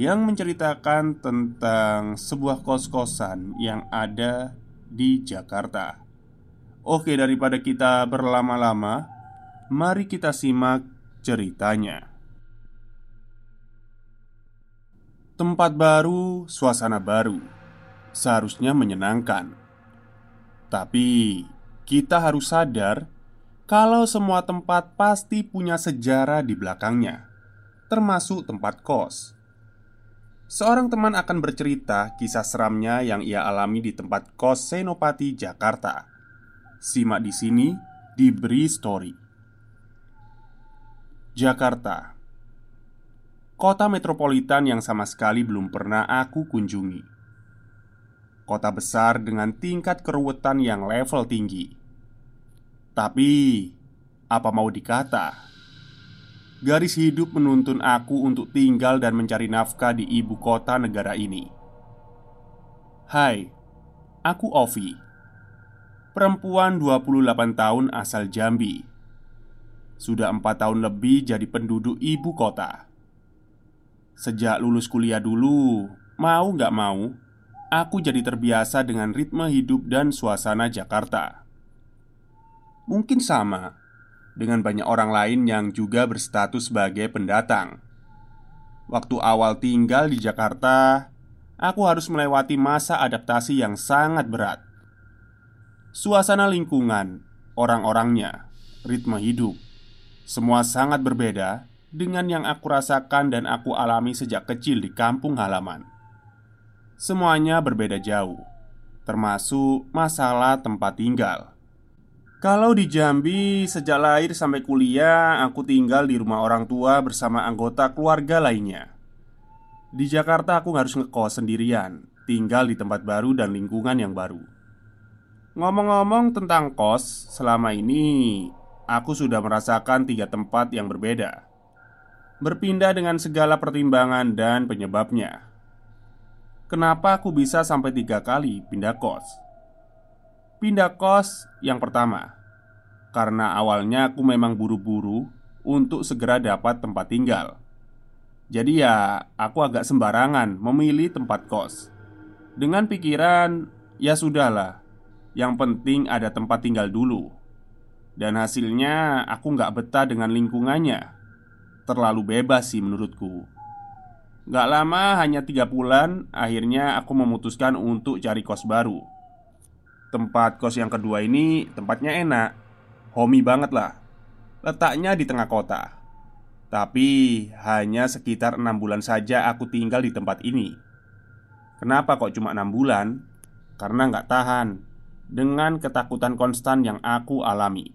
yang menceritakan tentang sebuah kos-kosan yang ada di Jakarta. Oke, daripada kita berlama-lama, mari kita simak ceritanya. Tempat baru, suasana baru, seharusnya menyenangkan. Tapi kita harus sadar kalau semua tempat pasti punya sejarah di belakangnya, termasuk tempat kos. Seorang teman akan bercerita kisah seramnya yang ia alami di tempat kos Senopati, Jakarta. Simak di sini di Bri Story. Jakarta Kota metropolitan yang sama sekali belum pernah aku kunjungi Kota besar dengan tingkat keruwetan yang level tinggi Tapi, apa mau dikata, Garis hidup menuntun aku untuk tinggal dan mencari nafkah di ibu kota negara ini. Hai, aku Ovi. Perempuan 28 tahun asal Jambi. Sudah empat tahun lebih jadi penduduk ibu kota. Sejak lulus kuliah dulu, mau gak mau, aku jadi terbiasa dengan ritme hidup dan suasana Jakarta. Mungkin sama dengan banyak orang lain yang juga berstatus sebagai pendatang. Waktu awal tinggal di Jakarta, aku harus melewati masa adaptasi yang sangat berat. Suasana lingkungan, orang-orangnya, ritme hidup, semua sangat berbeda dengan yang aku rasakan dan aku alami sejak kecil di kampung halaman. Semuanya berbeda jauh, termasuk masalah tempat tinggal. Kalau di Jambi, sejak lahir sampai kuliah, aku tinggal di rumah orang tua bersama anggota keluarga lainnya. Di Jakarta, aku harus ngekos sendirian, tinggal di tempat baru dan lingkungan yang baru. Ngomong-ngomong tentang kos, selama ini aku sudah merasakan tiga tempat yang berbeda, berpindah dengan segala pertimbangan dan penyebabnya. Kenapa aku bisa sampai tiga kali pindah kos? Pindah kos yang pertama. Karena awalnya aku memang buru-buru Untuk segera dapat tempat tinggal. Jadi ya aku agak sembarangan memilih tempat kos. Dengan pikiran Ya sudahlah Yang penting ada tempat tinggal dulu. Dan hasilnya aku nggak betah dengan lingkungannya. Terlalu bebas sih menurutku. Gak lama hanya tiga bulan Akhirnya aku memutuskan untuk cari kos baru Tempat kos yang kedua ini tempatnya enak. Homey banget lah. Letaknya di tengah kota. Tapi hanya sekitar enam bulan saja aku tinggal di tempat ini. Kenapa kok cuma enam bulan? Karena nggak tahan. Dengan ketakutan konstan yang aku alami.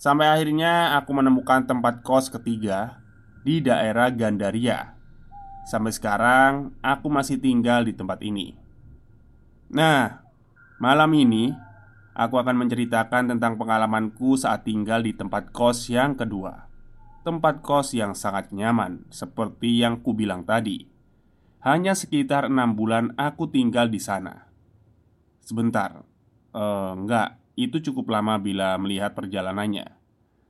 Sampai akhirnya aku menemukan tempat kos ketiga Di daerah Gandaria. Sampai sekarang aku masih tinggal di tempat ini. Nah, Malam ini, aku akan menceritakan tentang pengalamanku saat tinggal di tempat kos yang kedua. Tempat kos yang sangat nyaman, seperti yang kubilang tadi. Hanya sekitar enam bulan aku tinggal di sana. Sebentar, uh, enggak, itu cukup lama bila melihat perjalanannya.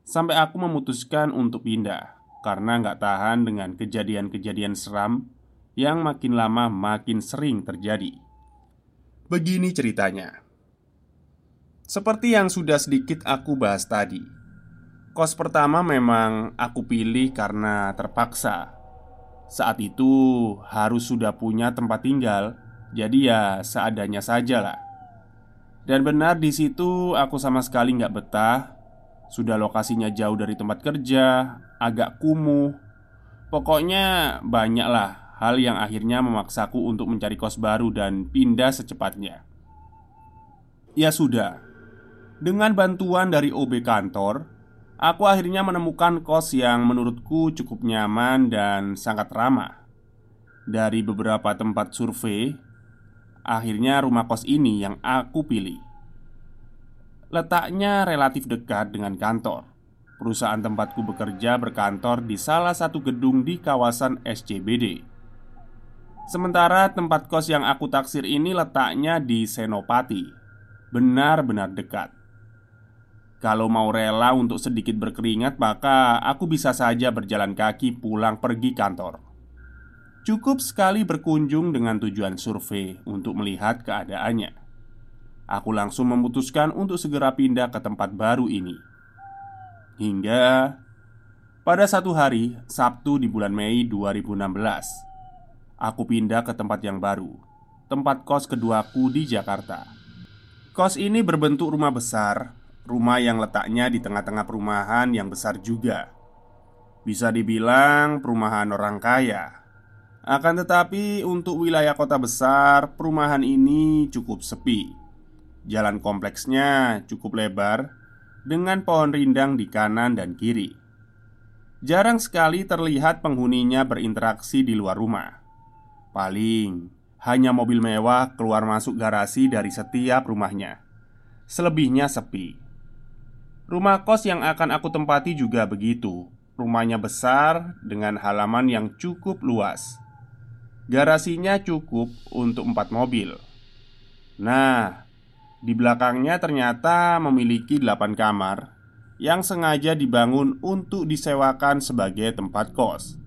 Sampai aku memutuskan untuk pindah karena nggak tahan dengan kejadian-kejadian seram yang makin lama makin sering terjadi. Begini ceritanya. Seperti yang sudah sedikit aku bahas tadi, kos pertama memang aku pilih karena terpaksa. Saat itu harus sudah punya tempat tinggal, jadi ya seadanya saja lah. Dan benar di situ aku sama sekali nggak betah. Sudah lokasinya jauh dari tempat kerja, agak kumuh. Pokoknya banyaklah hal yang akhirnya memaksaku untuk mencari kos baru dan pindah secepatnya. Ya sudah, dengan bantuan dari OB kantor, aku akhirnya menemukan kos yang menurutku cukup nyaman dan sangat ramah. Dari beberapa tempat survei, akhirnya rumah kos ini yang aku pilih. Letaknya relatif dekat dengan kantor. Perusahaan tempatku bekerja berkantor di salah satu gedung di kawasan SCBD. Sementara tempat kos yang aku taksir ini letaknya di Senopati, benar-benar dekat. Kalau mau rela untuk sedikit berkeringat, maka aku bisa saja berjalan kaki pulang pergi kantor. Cukup sekali berkunjung dengan tujuan survei untuk melihat keadaannya. Aku langsung memutuskan untuk segera pindah ke tempat baru ini. Hingga pada satu hari, Sabtu di bulan Mei 2016, aku pindah ke tempat yang baru, tempat kos keduaku di Jakarta. Kos ini berbentuk rumah besar Rumah yang letaknya di tengah-tengah perumahan yang besar juga. Bisa dibilang perumahan orang kaya. Akan tetapi untuk wilayah kota besar Perumahan ini cukup sepi. Jalan kompleksnya cukup lebar Dengan pohon rindang di kanan dan kiri. Jarang sekali terlihat penghuninya berinteraksi di luar rumah Paling hanya mobil mewah keluar masuk garasi dari setiap rumahnya Selebihnya sepi Rumah kos yang akan aku tempati juga begitu. Rumahnya besar dengan halaman yang cukup luas. Garasinya cukup untuk empat mobil. Nah, di belakangnya ternyata memiliki delapan kamar yang sengaja dibangun untuk disewakan sebagai tempat kos.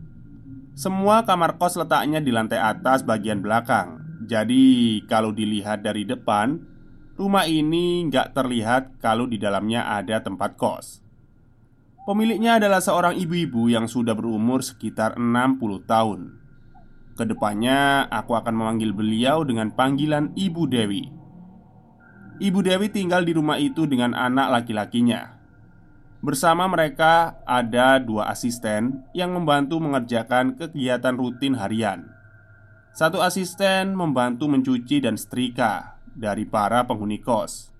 Semua kamar kos letaknya di lantai atas bagian belakang. Jadi, kalau dilihat dari depan, Rumah ini nggak terlihat kalau di dalamnya ada tempat kos. Pemiliknya adalah seorang ibu-ibu yang sudah berumur sekitar 60 tahun. Ke depannya aku akan memanggil beliau dengan panggilan Ibu Dewi. Ibu Dewi tinggal di rumah itu dengan anak laki-lakinya Bersama mereka ada dua asisten yang membantu mengerjakan kegiatan rutin harian. Satu asisten membantu mencuci dan setrika dari para penghuni kos.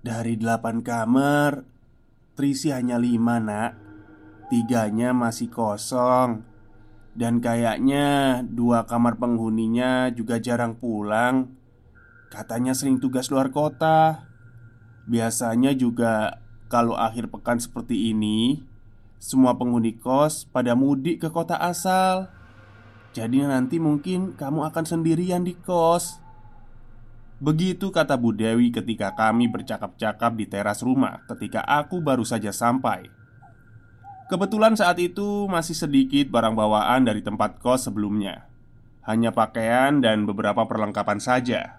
Dari delapan kamar Trisi hanya lima nak. Tiganya masih kosong. Dan kayaknya dua kamar penghuninya juga jarang pulang. Katanya sering tugas luar kota. Biasanya juga kalau akhir pekan seperti ini Semua penghuni kos pada mudik ke kota asal. Jadi nanti mungkin kamu akan sendirian di kos. Begitu kata Bu Dewi ketika kami bercakap-cakap di teras rumah ketika aku baru saja sampai. Kebetulan saat itu masih sedikit barang bawaan dari tempat kos sebelumnya. Hanya pakaian dan beberapa perlengkapan saja.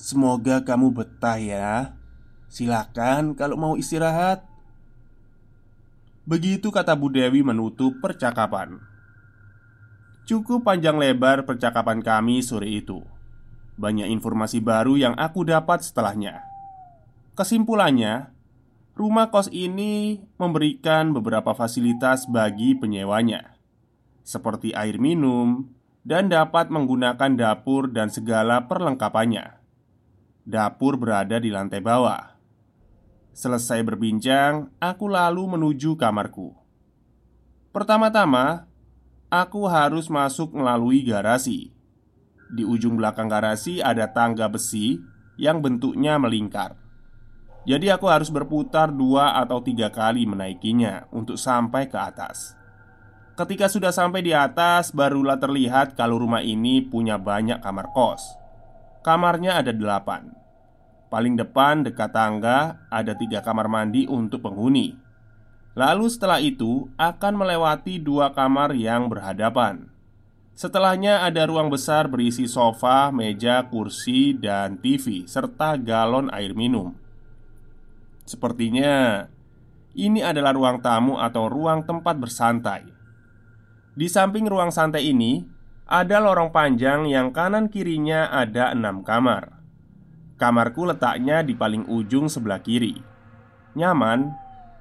Semoga kamu betah ya Silakan kalau mau istirahat Begitu kata Bu Dewi menutup percakapan Cukup panjang lebar percakapan kami sore itu banyak informasi baru yang aku dapat setelahnya. Kesimpulannya, rumah kos ini memberikan beberapa fasilitas bagi penyewanya, seperti air minum dan dapat menggunakan dapur dan segala perlengkapannya. Dapur berada di lantai bawah. Selesai berbincang, aku lalu menuju kamarku. Pertama-tama, aku harus masuk melalui garasi di ujung belakang garasi ada tangga besi yang bentuknya melingkar. Jadi aku harus berputar dua atau tiga kali menaikinya untuk sampai ke atas Ketika sudah sampai di atas barulah terlihat kalau rumah ini punya banyak kamar kos Kamarnya ada delapan Paling depan dekat tangga ada tiga kamar mandi untuk penghuni Lalu setelah itu akan melewati dua kamar yang berhadapan Setelahnya ada ruang besar berisi sofa, meja, kursi, dan TV Serta galon air minum Sepertinya ini adalah ruang tamu atau ruang tempat bersantai. Di samping ruang santai ini ada lorong panjang yang kanan kirinya ada enam kamar. Kamarku letaknya di paling ujung sebelah kiri. Nyaman,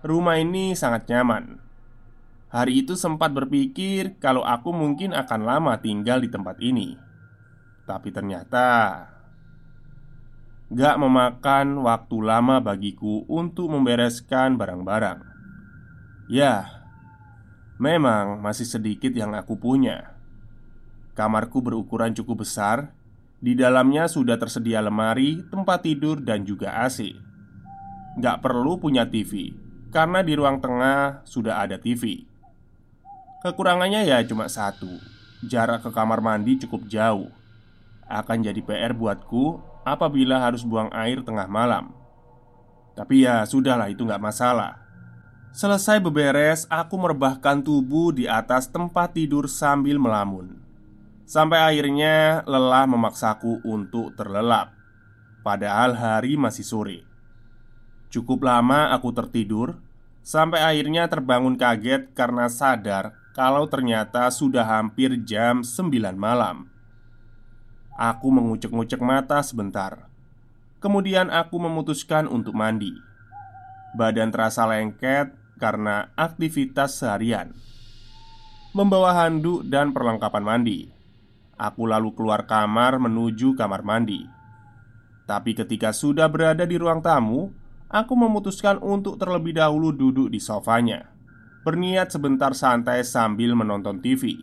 rumah ini sangat nyaman. Hari itu sempat berpikir kalau aku mungkin akan lama tinggal di tempat ini, tapi ternyata Gak memakan waktu lama bagiku untuk membereskan barang-barang Ya, memang masih sedikit yang aku punya Kamarku berukuran cukup besar Di dalamnya sudah tersedia lemari, tempat tidur, dan juga AC Gak perlu punya TV Karena di ruang tengah sudah ada TV Kekurangannya ya cuma satu Jarak ke kamar mandi cukup jauh Akan jadi PR buatku apabila harus buang air tengah malam. Tapi ya, sudahlah, itu nggak masalah. Selesai beberes, aku merebahkan tubuh di atas tempat tidur sambil melamun. Sampai akhirnya lelah memaksaku untuk terlelap. Padahal hari masih sore. Cukup lama aku tertidur sampai akhirnya terbangun kaget karena sadar kalau ternyata sudah hampir jam 9 malam. Aku mengucek-ngucek mata sebentar. Kemudian aku memutuskan untuk mandi. Badan terasa lengket karena aktivitas seharian. Membawa handuk dan perlengkapan mandi, aku lalu keluar kamar menuju kamar mandi. Tapi ketika sudah berada di ruang tamu, aku memutuskan untuk terlebih dahulu duduk di sofanya, berniat sebentar santai sambil menonton TV.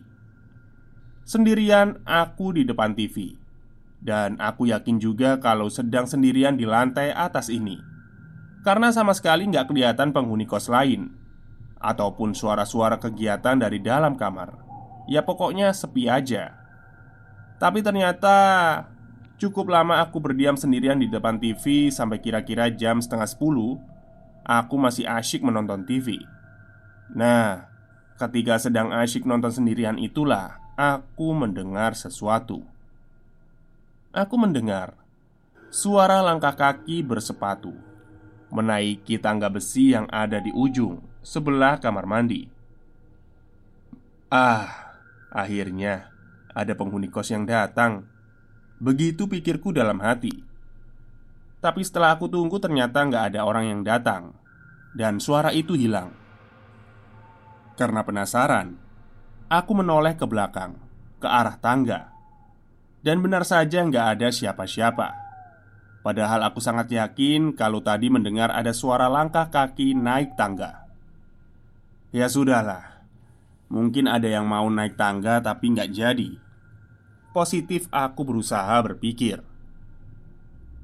Sendirian aku di depan TV dan aku yakin juga kalau sedang sendirian di lantai atas ini. Karena sama sekali nggak kelihatan penghuni kos lain. Ataupun suara-suara kegiatan dari dalam kamar. Ya pokoknya sepi aja Tapi ternyata Cukup lama aku berdiam sendirian di depan TV Sampai kira-kira jam setengah sepuluh Aku masih asyik menonton TV Nah, ketika sedang asyik nonton sendirian itulah Aku mendengar sesuatu aku mendengar suara langkah kaki bersepatu menaiki tangga besi yang ada di ujung sebelah kamar mandi. Ah, akhirnya ada penghuni kos yang datang. Begitu pikirku dalam hati. Tapi setelah aku tunggu, ternyata nggak ada orang yang datang, dan suara itu hilang. Karena penasaran, aku menoleh ke belakang, ke arah tangga. Dan benar saja nggak ada siapa-siapa Padahal aku sangat yakin kalau tadi mendengar ada suara langkah kaki naik tangga Ya sudahlah Mungkin ada yang mau naik tangga tapi nggak jadi Positif aku berusaha berpikir.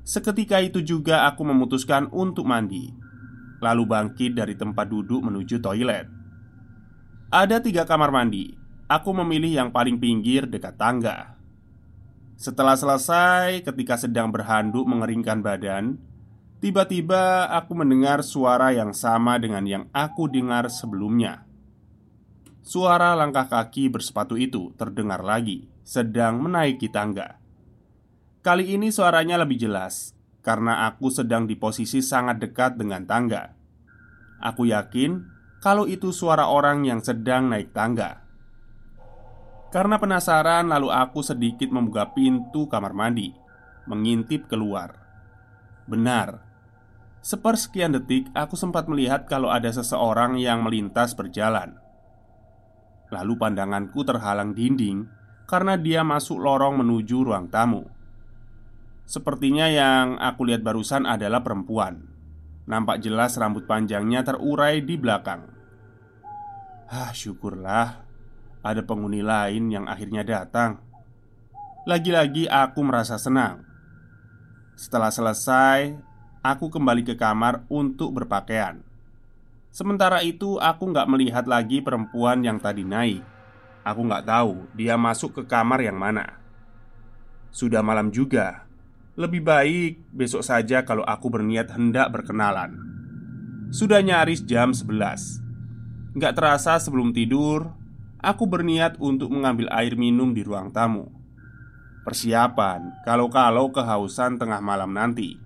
Seketika itu juga aku memutuskan untuk mandi Lalu bangkit dari tempat duduk menuju toilet. Ada tiga kamar mandi. Aku memilih yang paling pinggir dekat tangga. Setelah selesai, ketika sedang berhanduk mengeringkan badan, tiba-tiba aku mendengar suara yang sama dengan yang aku dengar sebelumnya. Suara langkah kaki bersepatu itu terdengar lagi, sedang menaiki tangga. Kali ini suaranya lebih jelas karena aku sedang di posisi sangat dekat dengan tangga. Aku yakin kalau itu suara orang yang sedang naik tangga. Karena penasaran, lalu aku sedikit membuka pintu kamar mandi, mengintip keluar. Benar, sepersekian detik aku sempat melihat kalau ada seseorang yang melintas berjalan. Lalu pandanganku terhalang dinding karena dia masuk lorong menuju ruang tamu. Sepertinya yang aku lihat barusan adalah perempuan. Nampak jelas rambut panjangnya terurai di belakang. Ah, syukurlah ada penghuni lain yang akhirnya datang. Lagi-lagi aku merasa senang. Setelah selesai, aku kembali ke kamar untuk berpakaian. Sementara itu, aku nggak melihat lagi perempuan yang tadi naik. Aku nggak tahu dia masuk ke kamar yang mana. Sudah malam juga. Lebih baik besok saja kalau aku berniat hendak berkenalan. Sudah nyaris jam 11. Nggak terasa sebelum tidur, aku berniat untuk mengambil air minum di ruang tamu. Persiapan kalau-kalau kehausan tengah malam nanti.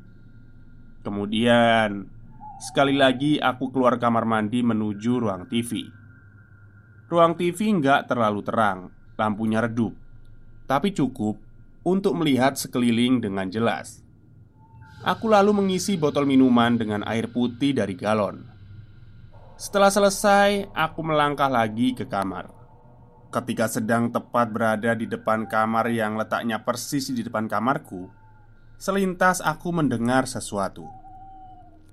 Kemudian, sekali lagi aku keluar kamar mandi menuju ruang TV. Ruang TV nggak terlalu terang, lampunya redup, tapi cukup untuk melihat sekeliling dengan jelas. Aku lalu mengisi botol minuman dengan air putih dari galon. Setelah selesai, aku melangkah lagi ke kamar. Ketika sedang tepat berada di depan kamar yang letaknya persis di depan kamarku, selintas aku mendengar sesuatu.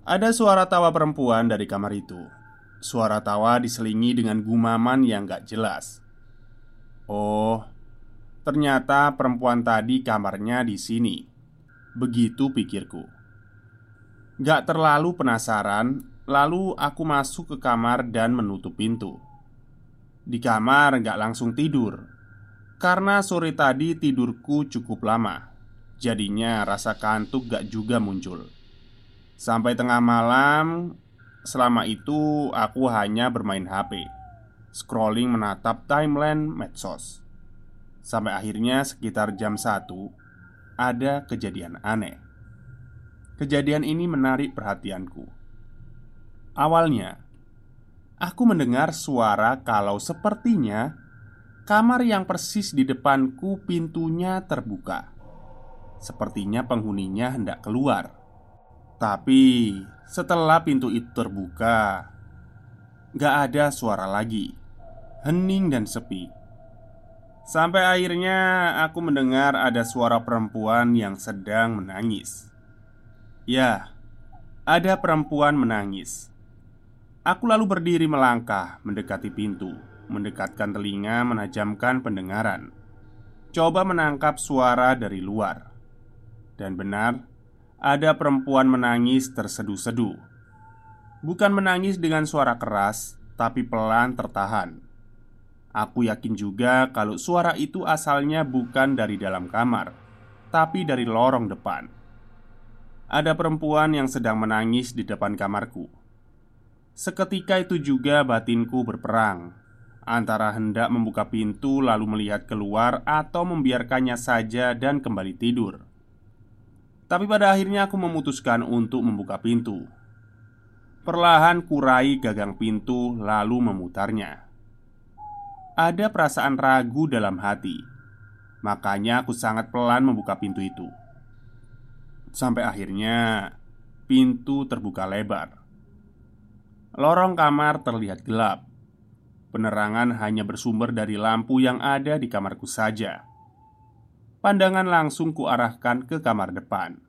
Ada suara tawa perempuan dari kamar itu. Suara tawa diselingi dengan gumaman yang gak jelas. Oh, Ternyata perempuan tadi kamarnya di sini. Begitu pikirku. Gak terlalu penasaran, lalu aku masuk ke kamar dan menutup pintu. Di kamar gak langsung tidur, karena sore tadi tidurku cukup lama. Jadinya rasa kantuk gak juga muncul. Sampai tengah malam, selama itu aku hanya bermain HP, scrolling menatap timeline medsos. Sampai akhirnya sekitar jam 1 Ada kejadian aneh. Kejadian ini menarik perhatianku. Awalnya Aku mendengar suara kalau sepertinya Kamar yang persis di depanku pintunya terbuka. Sepertinya penghuninya hendak keluar Tapi setelah pintu itu terbuka Gak ada suara lagi Hening dan sepi Sampai akhirnya aku mendengar ada suara perempuan yang sedang menangis. Ya, ada perempuan menangis. Aku lalu berdiri melangkah mendekati pintu, mendekatkan telinga, menajamkan pendengaran. Coba menangkap suara dari luar. Dan benar, ada perempuan menangis terseduh-seduh. Bukan menangis dengan suara keras, tapi pelan tertahan. Aku yakin juga kalau suara itu asalnya bukan dari dalam kamar, tapi dari lorong depan. Ada perempuan yang sedang menangis di depan kamarku. Seketika itu juga batinku berperang antara hendak membuka pintu lalu melihat keluar atau membiarkannya saja dan kembali tidur. Tapi pada akhirnya aku memutuskan untuk membuka pintu. Perlahan kurai gagang pintu lalu memutarnya ada perasaan ragu dalam hati. Makanya aku sangat pelan membuka pintu itu. Sampai akhirnya pintu terbuka lebar. Lorong kamar terlihat gelap. Penerangan hanya bersumber dari lampu yang ada di kamarku saja. Pandangan langsung kuarahkan ke kamar depan.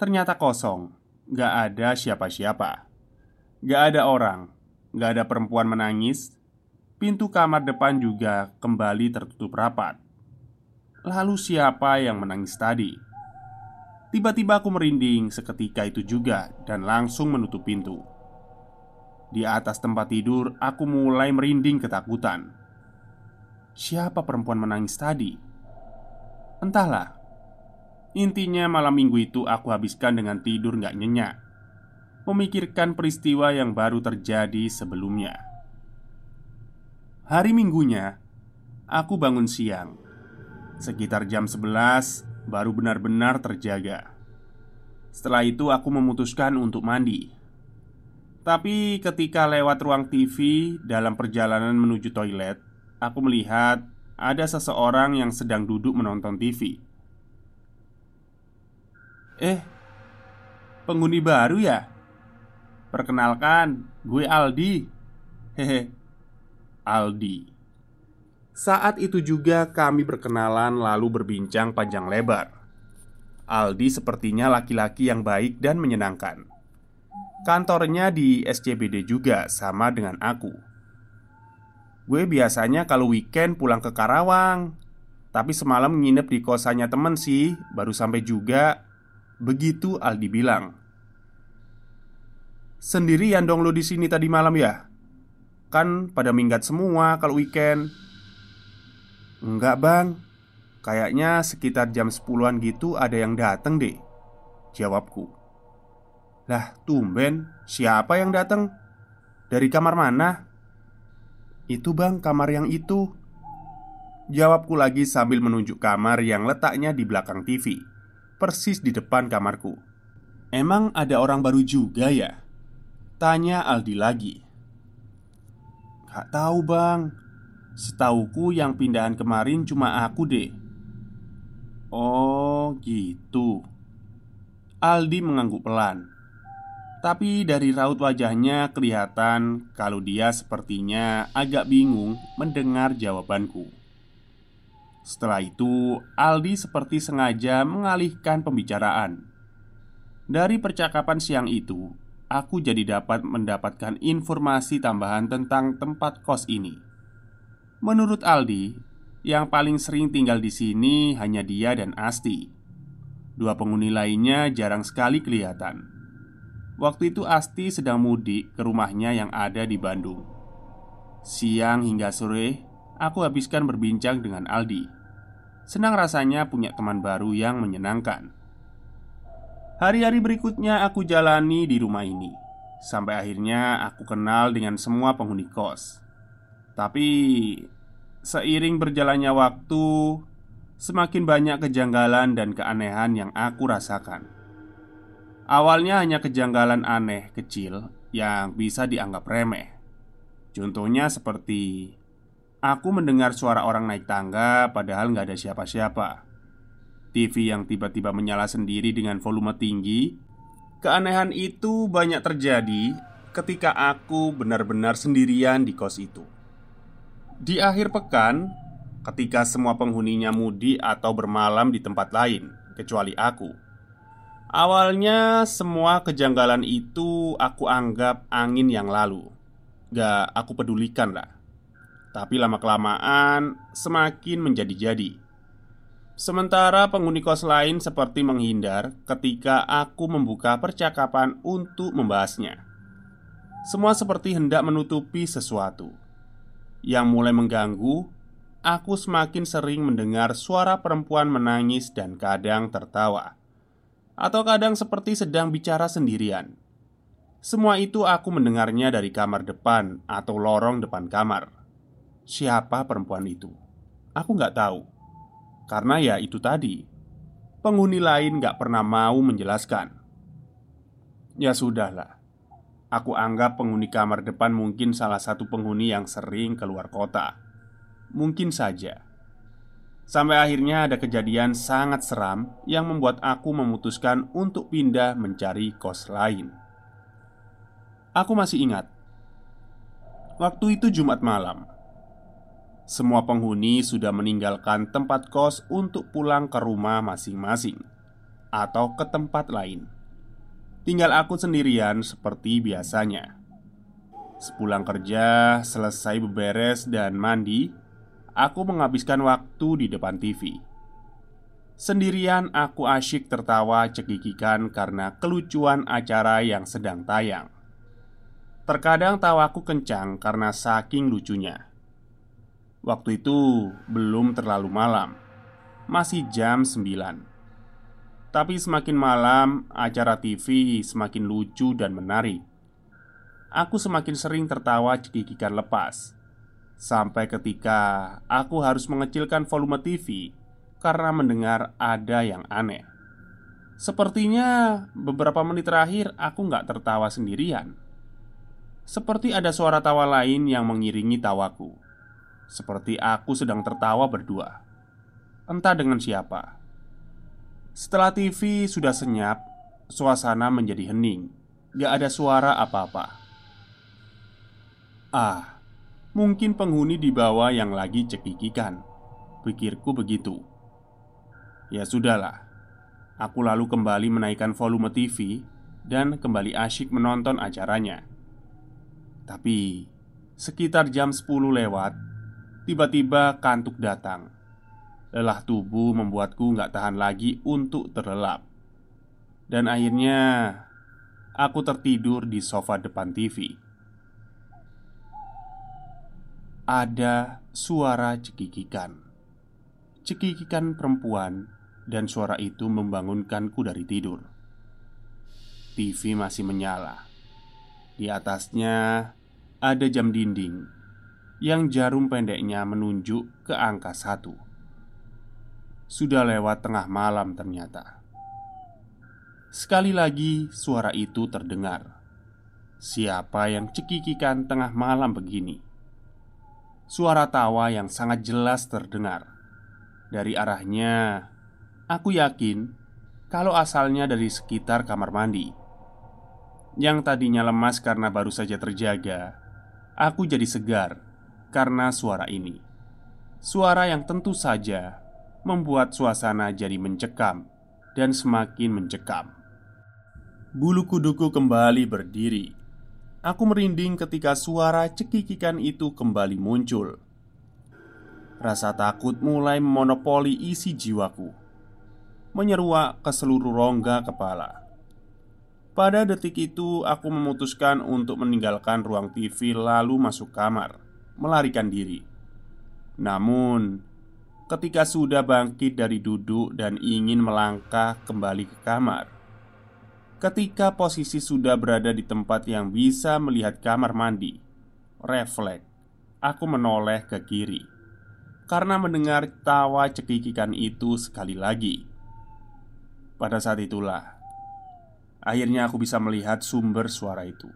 Ternyata kosong, gak ada siapa-siapa. Gak ada orang, gak ada perempuan menangis, Pintu kamar depan juga kembali tertutup rapat. Lalu siapa yang menangis tadi? Tiba-tiba aku merinding seketika itu juga dan langsung menutup pintu. Di atas tempat tidur, aku mulai merinding ketakutan. Siapa perempuan menangis tadi? Entahlah. Intinya malam minggu itu aku habiskan dengan tidur gak nyenyak. Memikirkan peristiwa yang baru terjadi sebelumnya. Hari minggunya, aku bangun siang. Sekitar jam 11 baru benar-benar terjaga. Setelah itu aku memutuskan untuk mandi. Tapi ketika lewat ruang TV dalam perjalanan menuju toilet Aku melihat ada seseorang yang sedang duduk menonton TV Eh, penghuni baru ya? Perkenalkan, gue Aldi Hehe Aldi. Saat itu juga kami berkenalan lalu berbincang panjang lebar. Aldi sepertinya laki-laki yang baik dan menyenangkan. Kantornya di SCBD juga sama dengan aku. Gue biasanya kalau weekend pulang ke Karawang, tapi semalam nginep di kosannya temen sih, baru sampai juga. Begitu Aldi bilang Sendirian dong lo di sini tadi malam ya? Kan pada minggat semua kalau weekend Enggak bang Kayaknya sekitar jam 10an gitu ada yang dateng deh Jawabku Lah tumben Siapa yang dateng? Dari kamar mana? Itu bang kamar yang itu. Jawabku lagi sambil menunjuk kamar yang letaknya di belakang TV Persis di depan kamarku. Emang ada orang baru juga ya? Tanya Aldi lagi. Gak tahu bang. Setauku yang pindahan kemarin cuma aku deh. Oh gitu. Aldi mengangguk pelan Tapi dari raut wajahnya kelihatan kalau dia sepertinya agak bingung mendengar jawabanku Setelah itu Aldi seperti sengaja mengalihkan pembicaraan Dari percakapan siang itu Aku jadi dapat mendapatkan informasi tambahan tentang tempat kos ini Menurut Aldi, yang paling sering tinggal di sini hanya dia dan Asti. Dua penghuni lainnya jarang sekali kelihatan. Waktu itu Asti sedang mudik ke rumahnya yang ada di Bandung. Siang hingga sore, aku habiskan berbincang dengan Aldi. Senang rasanya punya teman baru yang menyenangkan. Hari-hari berikutnya aku jalani di rumah ini Sampai akhirnya aku kenal dengan semua penghuni kos tapi seiring berjalannya waktu, semakin banyak kejanggalan dan keanehan yang aku rasakan. Awalnya hanya kejanggalan aneh kecil yang bisa dianggap remeh. Contohnya seperti aku mendengar suara orang naik tangga padahal nggak ada siapa-siapa. TV yang tiba-tiba menyala sendiri dengan volume tinggi. Keanehan itu banyak terjadi ketika aku benar-benar sendirian di kos itu. Di akhir pekan, ketika semua penghuninya mudik atau bermalam di tempat lain, kecuali aku, awalnya semua kejanggalan itu aku anggap angin yang lalu. Gak aku pedulikan lah. Tapi lama-kelamaan semakin menjadi-jadi. Sementara penghuni kos lain seperti menghindar ketika aku membuka percakapan untuk membahasnya. Semua seperti hendak menutupi sesuatu yang mulai mengganggu, aku semakin sering mendengar suara perempuan menangis dan kadang tertawa, atau kadang seperti sedang bicara sendirian. Semua itu aku mendengarnya dari kamar depan atau lorong depan kamar. Siapa perempuan itu? Aku nggak tahu, karena ya itu tadi. Penghuni lain nggak pernah mau menjelaskan. Ya sudahlah, Aku anggap penghuni kamar depan mungkin salah satu penghuni yang sering keluar kota. Mungkin saja. Sampai akhirnya ada kejadian sangat seram yang membuat aku memutuskan untuk pindah mencari kos lain. Aku masih ingat. Waktu itu Jumat malam. Semua penghuni sudah meninggalkan tempat kos untuk pulang ke rumah masing-masing atau ke tempat lain. Tinggal aku sendirian seperti biasanya. Sepulang kerja, selesai beberes dan mandi, aku menghabiskan waktu di depan TV. Sendirian aku asyik tertawa cekikikan karena kelucuan acara yang sedang tayang. Terkadang tawaku kencang karena saking lucunya. Waktu itu belum terlalu malam, masih jam 9 tapi semakin malam, acara TV semakin lucu dan menarik. Aku semakin sering tertawa cekikikan lepas Sampai ketika aku harus mengecilkan volume TV Karena mendengar ada yang aneh. Sepertinya beberapa menit terakhir aku nggak tertawa sendirian. Seperti ada suara tawa lain yang mengiringi tawaku. Seperti aku sedang tertawa berdua. Entah dengan siapa. Setelah TV sudah senyap, suasana menjadi hening. Gak ada suara apa-apa. Ah, mungkin penghuni di bawah yang lagi cekikikan. Pikirku begitu. Ya sudahlah. Aku lalu kembali menaikkan volume TV dan kembali asyik menonton acaranya. Tapi sekitar jam 10 lewat, tiba-tiba kantuk datang. Lelah tubuh membuatku nggak tahan lagi untuk terlelap Dan akhirnya aku tertidur di sofa depan TV. Ada suara cekikikan. Cekikikan perempuan dan suara itu membangunkanku dari tidur. TV masih menyala. Di atasnya ada jam dinding yang jarum pendeknya menunjuk ke angka satu. Sudah lewat tengah malam ternyata. Sekali lagi suara itu terdengar. Siapa yang cekikikan tengah malam begini? Suara tawa yang sangat jelas terdengar. Dari arahnya, aku yakin kalau asalnya dari sekitar kamar mandi. Yang tadinya lemas karena baru saja terjaga, aku jadi segar karena suara ini. Suara yang tentu saja membuat suasana jadi mencekam dan semakin mencekam. Bulu kuduku kembali berdiri. Aku merinding ketika suara cekikikan itu kembali muncul. Rasa takut mulai memonopoli isi jiwaku, menyeruak ke seluruh rongga kepala. Pada detik itu, aku memutuskan untuk meninggalkan ruang TV, lalu masuk kamar, melarikan diri. Namun, ketika sudah bangkit dari duduk dan ingin melangkah kembali ke kamar, Ketika posisi sudah berada di tempat yang bisa melihat kamar mandi, refleks. Aku menoleh ke kiri. Karena mendengar tawa cekikikan itu sekali lagi. Pada saat itulah akhirnya aku bisa melihat sumber suara itu.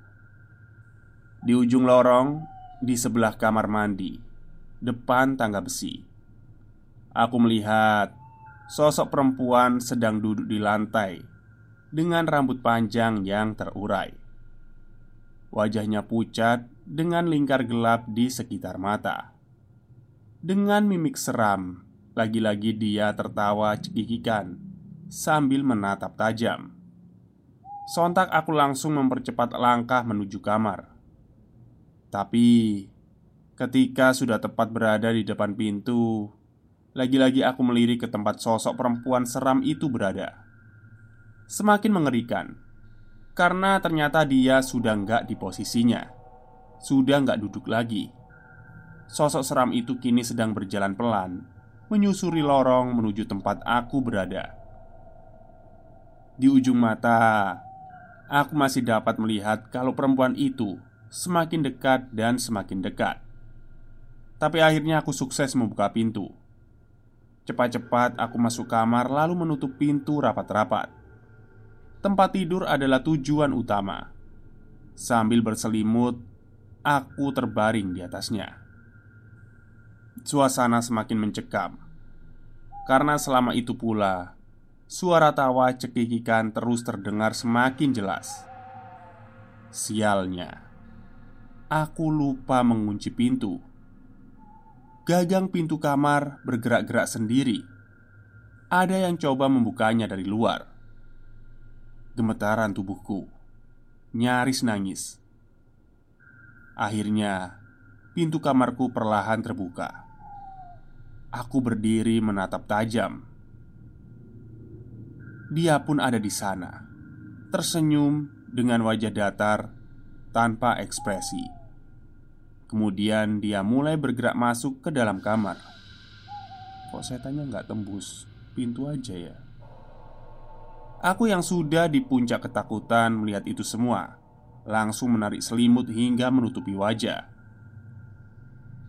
Di ujung lorong, di sebelah kamar mandi, depan tangga besi, aku melihat sosok perempuan sedang duduk di lantai dengan rambut panjang yang terurai. Wajahnya pucat dengan lingkar gelap di sekitar mata. Dengan mimik seram, lagi-lagi dia tertawa cekikikan sambil menatap tajam. Sontak aku langsung mempercepat langkah menuju kamar. Tapi ketika sudah tepat berada di depan pintu, lagi-lagi aku melirik ke tempat sosok perempuan seram itu berada semakin mengerikan karena ternyata dia sudah nggak di posisinya, sudah nggak duduk lagi. Sosok seram itu kini sedang berjalan pelan, menyusuri lorong menuju tempat aku berada. Di ujung mata, aku masih dapat melihat kalau perempuan itu semakin dekat dan semakin dekat. Tapi akhirnya aku sukses membuka pintu. Cepat-cepat aku masuk kamar, lalu menutup pintu rapat-rapat tempat tidur adalah tujuan utama. Sambil berselimut, aku terbaring di atasnya. Suasana semakin mencekam karena selama itu pula suara tawa cekikikan terus terdengar semakin jelas. Sialnya, aku lupa mengunci pintu. Gagang pintu kamar bergerak-gerak sendiri. Ada yang coba membukanya dari luar gemetaran tubuhku, nyaris nangis. Akhirnya, pintu kamarku perlahan terbuka. Aku berdiri menatap tajam. Dia pun ada di sana, tersenyum dengan wajah datar tanpa ekspresi. Kemudian dia mulai bergerak masuk ke dalam kamar. Kok saya tanya nggak tembus pintu aja ya? Aku yang sudah di puncak ketakutan melihat itu semua. Langsung menarik selimut hingga menutupi wajah.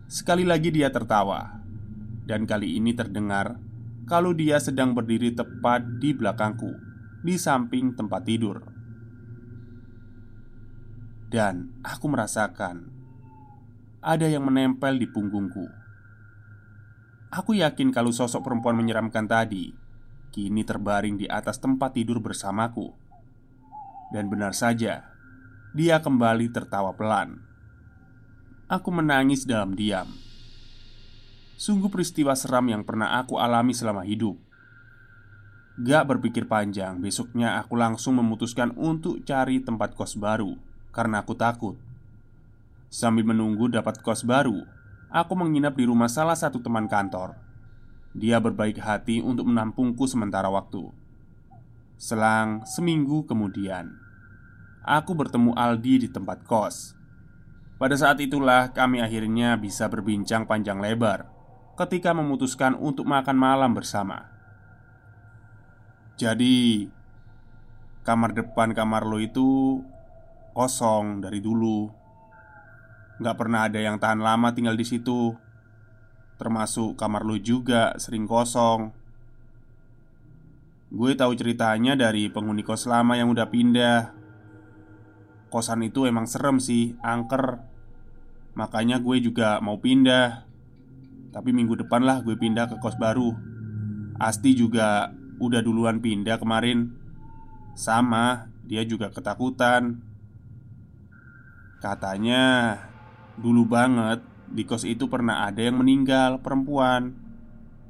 Sekali lagi dia tertawa. Dan kali ini terdengar Kalau dia sedang berdiri tepat di belakangku Di samping tempat tidur. Dan aku merasakan Ada yang menempel di punggungku. Aku yakin kalau sosok perempuan menyeramkan tadi kini terbaring di atas tempat tidur bersamaku. Dan benar saja, dia kembali tertawa pelan. Aku menangis dalam diam. Sungguh peristiwa seram yang pernah aku alami selama hidup. Gak berpikir panjang, besoknya aku langsung memutuskan untuk cari tempat kos baru karena aku takut. Sambil menunggu dapat kos baru, aku menginap di rumah salah satu teman kantor dia berbaik hati untuk menampungku sementara waktu. Selang seminggu kemudian, aku bertemu Aldi di tempat kos. Pada saat itulah kami akhirnya bisa berbincang panjang lebar ketika memutuskan untuk makan malam bersama. Jadi, kamar depan kamar lo itu kosong dari dulu. Gak pernah ada yang tahan lama tinggal di situ. Termasuk kamar lo juga sering kosong. Gue tahu ceritanya dari penghuni kos lama yang udah pindah. Kosan itu emang serem sih, angker. Makanya gue juga mau pindah. Tapi minggu depan lah gue pindah ke kos baru. Asti juga udah duluan pindah kemarin. Sama, dia juga ketakutan. Katanya dulu banget di kos itu pernah ada yang meninggal perempuan,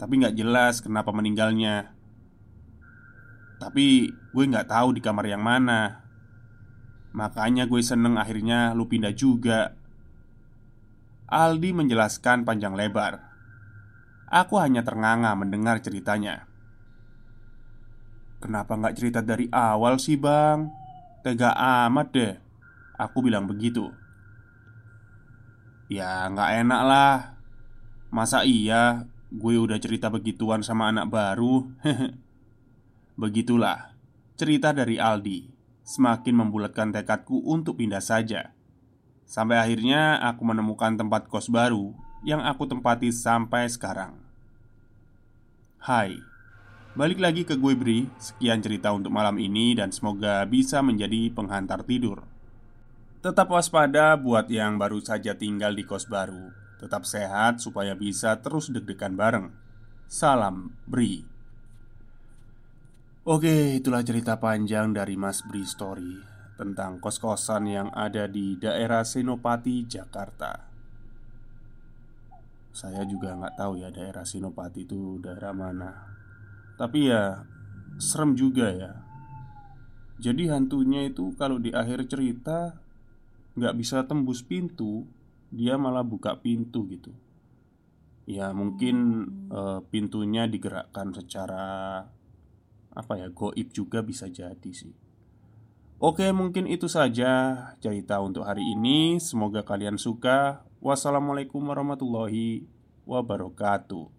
tapi nggak jelas kenapa meninggalnya. Tapi gue nggak tahu di kamar yang mana. Makanya gue seneng akhirnya lu pindah juga. Aldi menjelaskan panjang lebar. Aku hanya ternganga mendengar ceritanya. Kenapa nggak cerita dari awal sih bang? Tega amat deh. Aku bilang begitu Ya nggak enak lah. Masa iya gue udah cerita begituan sama anak baru? Begitulah cerita dari Aldi Semakin membulatkan tekadku untuk pindah saja. Sampai akhirnya aku menemukan tempat kos baru Yang aku tempati sampai sekarang. Hai Balik lagi ke gue Bri. Sekian cerita untuk malam ini Dan semoga bisa menjadi penghantar tidur Tetap waspada buat yang baru saja tinggal di kos baru Tetap sehat supaya bisa terus deg-degan bareng Salam Bri Oke, itulah cerita panjang dari Mas Bri Story tentang kos-kosan yang ada di daerah Senopati, Jakarta. Saya juga nggak tahu ya daerah Senopati itu daerah mana. Tapi ya serem juga ya. Jadi hantunya itu kalau di akhir cerita nggak bisa tembus pintu, dia malah buka pintu gitu. Ya mungkin uh, pintunya digerakkan secara apa ya goib juga bisa jadi sih. Oke mungkin itu saja cerita untuk hari ini. Semoga kalian suka. Wassalamualaikum warahmatullahi wabarakatuh